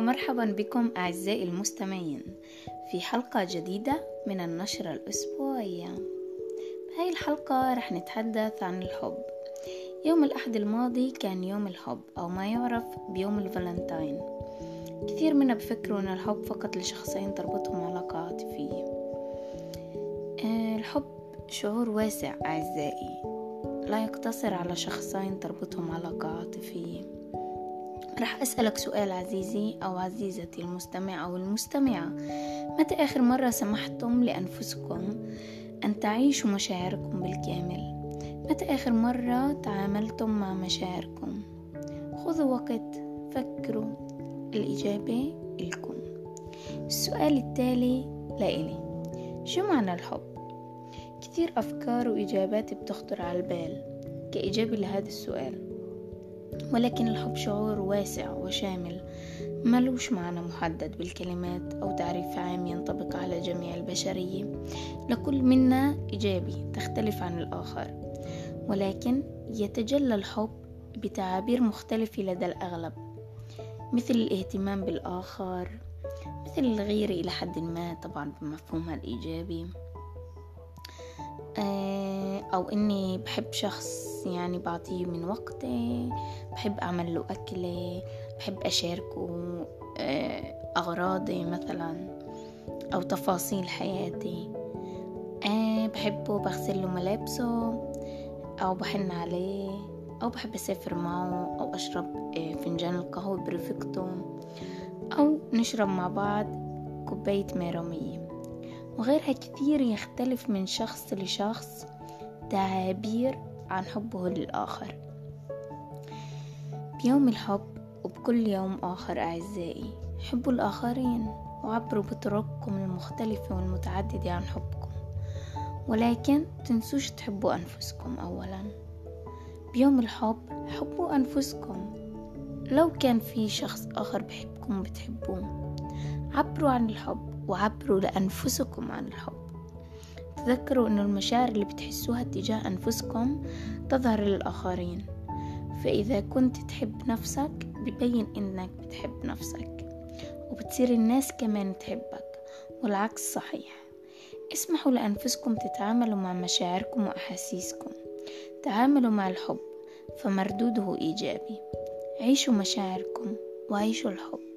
ومرحبا بكم أعزائي المستمعين في حلقة جديدة من النشرة الأسبوعية. بهاي الحلقة رح نتحدث عن الحب. يوم الأحد الماضي كان يوم الحب أو ما يعرف بيوم الفالنتاين. كثير منا بفكروا أن الحب فقط لشخصين تربطهم علاقة عاطفية آه، الحب شعور واسع أعزائي. لا يقتصر على شخصين تربطهم علاقة عاطفية رح أسألك سؤال عزيزي أو عزيزتي المستمع أو المستمعة متى آخر مرة سمحتم لأنفسكم أن تعيشوا مشاعركم بالكامل؟ متى آخر مرة تعاملتم مع مشاعركم؟ خذوا وقت فكروا الإجابة لكم. السؤال التالي لإلي. شو معنى الحب؟ كثير أفكار وإجابات بتخطر على البال. كإجابة لهذا السؤال ولكن الحب شعور واسع وشامل. ملوش معنى محدد بالكلمات أو تعريف عام ينطبق على جميع البشرية. لكل منا إيجابي تختلف عن الآخر. ولكن يتجلى الحب بتعابير مختلفة لدى الأغلب. مثل الاهتمام بالآخر مثل الغيرة إلى حد ما طبعا بمفهومها الإيجابي. آه، أو إني بحب شخص يعني بعطيه من وقتي بحب أعمل له أكلة بحب أشاركه آه، أغراضي مثلا أو تفاصيل حياتي. آه، بحبه بغسل له ملابسه أو بحن عليه أو بحب أسافر معه أو أشرب فنجان القهوة برفقته أو نشرب مع بعض كوباية ميرامية وغيرها كثير يختلف من شخص لشخص. تعابير عن حبه للآخر. بيوم الحب وبكل يوم آخر أعزائي حبوا الآخرين وعبروا بطرقكم المختلفة والمتعددة عن حبكم. ولكن تنسوش تحبوا أنفسكم أولا. بيوم الحب حبوا أنفسكم. لو كان في شخص آخر بحبكم بتحبوه. عبروا عن الحب وعبروا لأنفسكم عن الحب. تذكروا أن المشاعر اللي بتحسوها تجاه أنفسكم تظهر للآخرين. فإذا كنت تحب نفسك ببين إنك بتحب نفسك وبتصير الناس كمان تحبك والعكس صحيح. اسمحوا لأنفسكم تتعاملوا مع مشاعركم وأحاسيسكم. تعاملوا مع الحب فمردوده إيجابي. عيشوا مشاعركم وعيشوا الحب.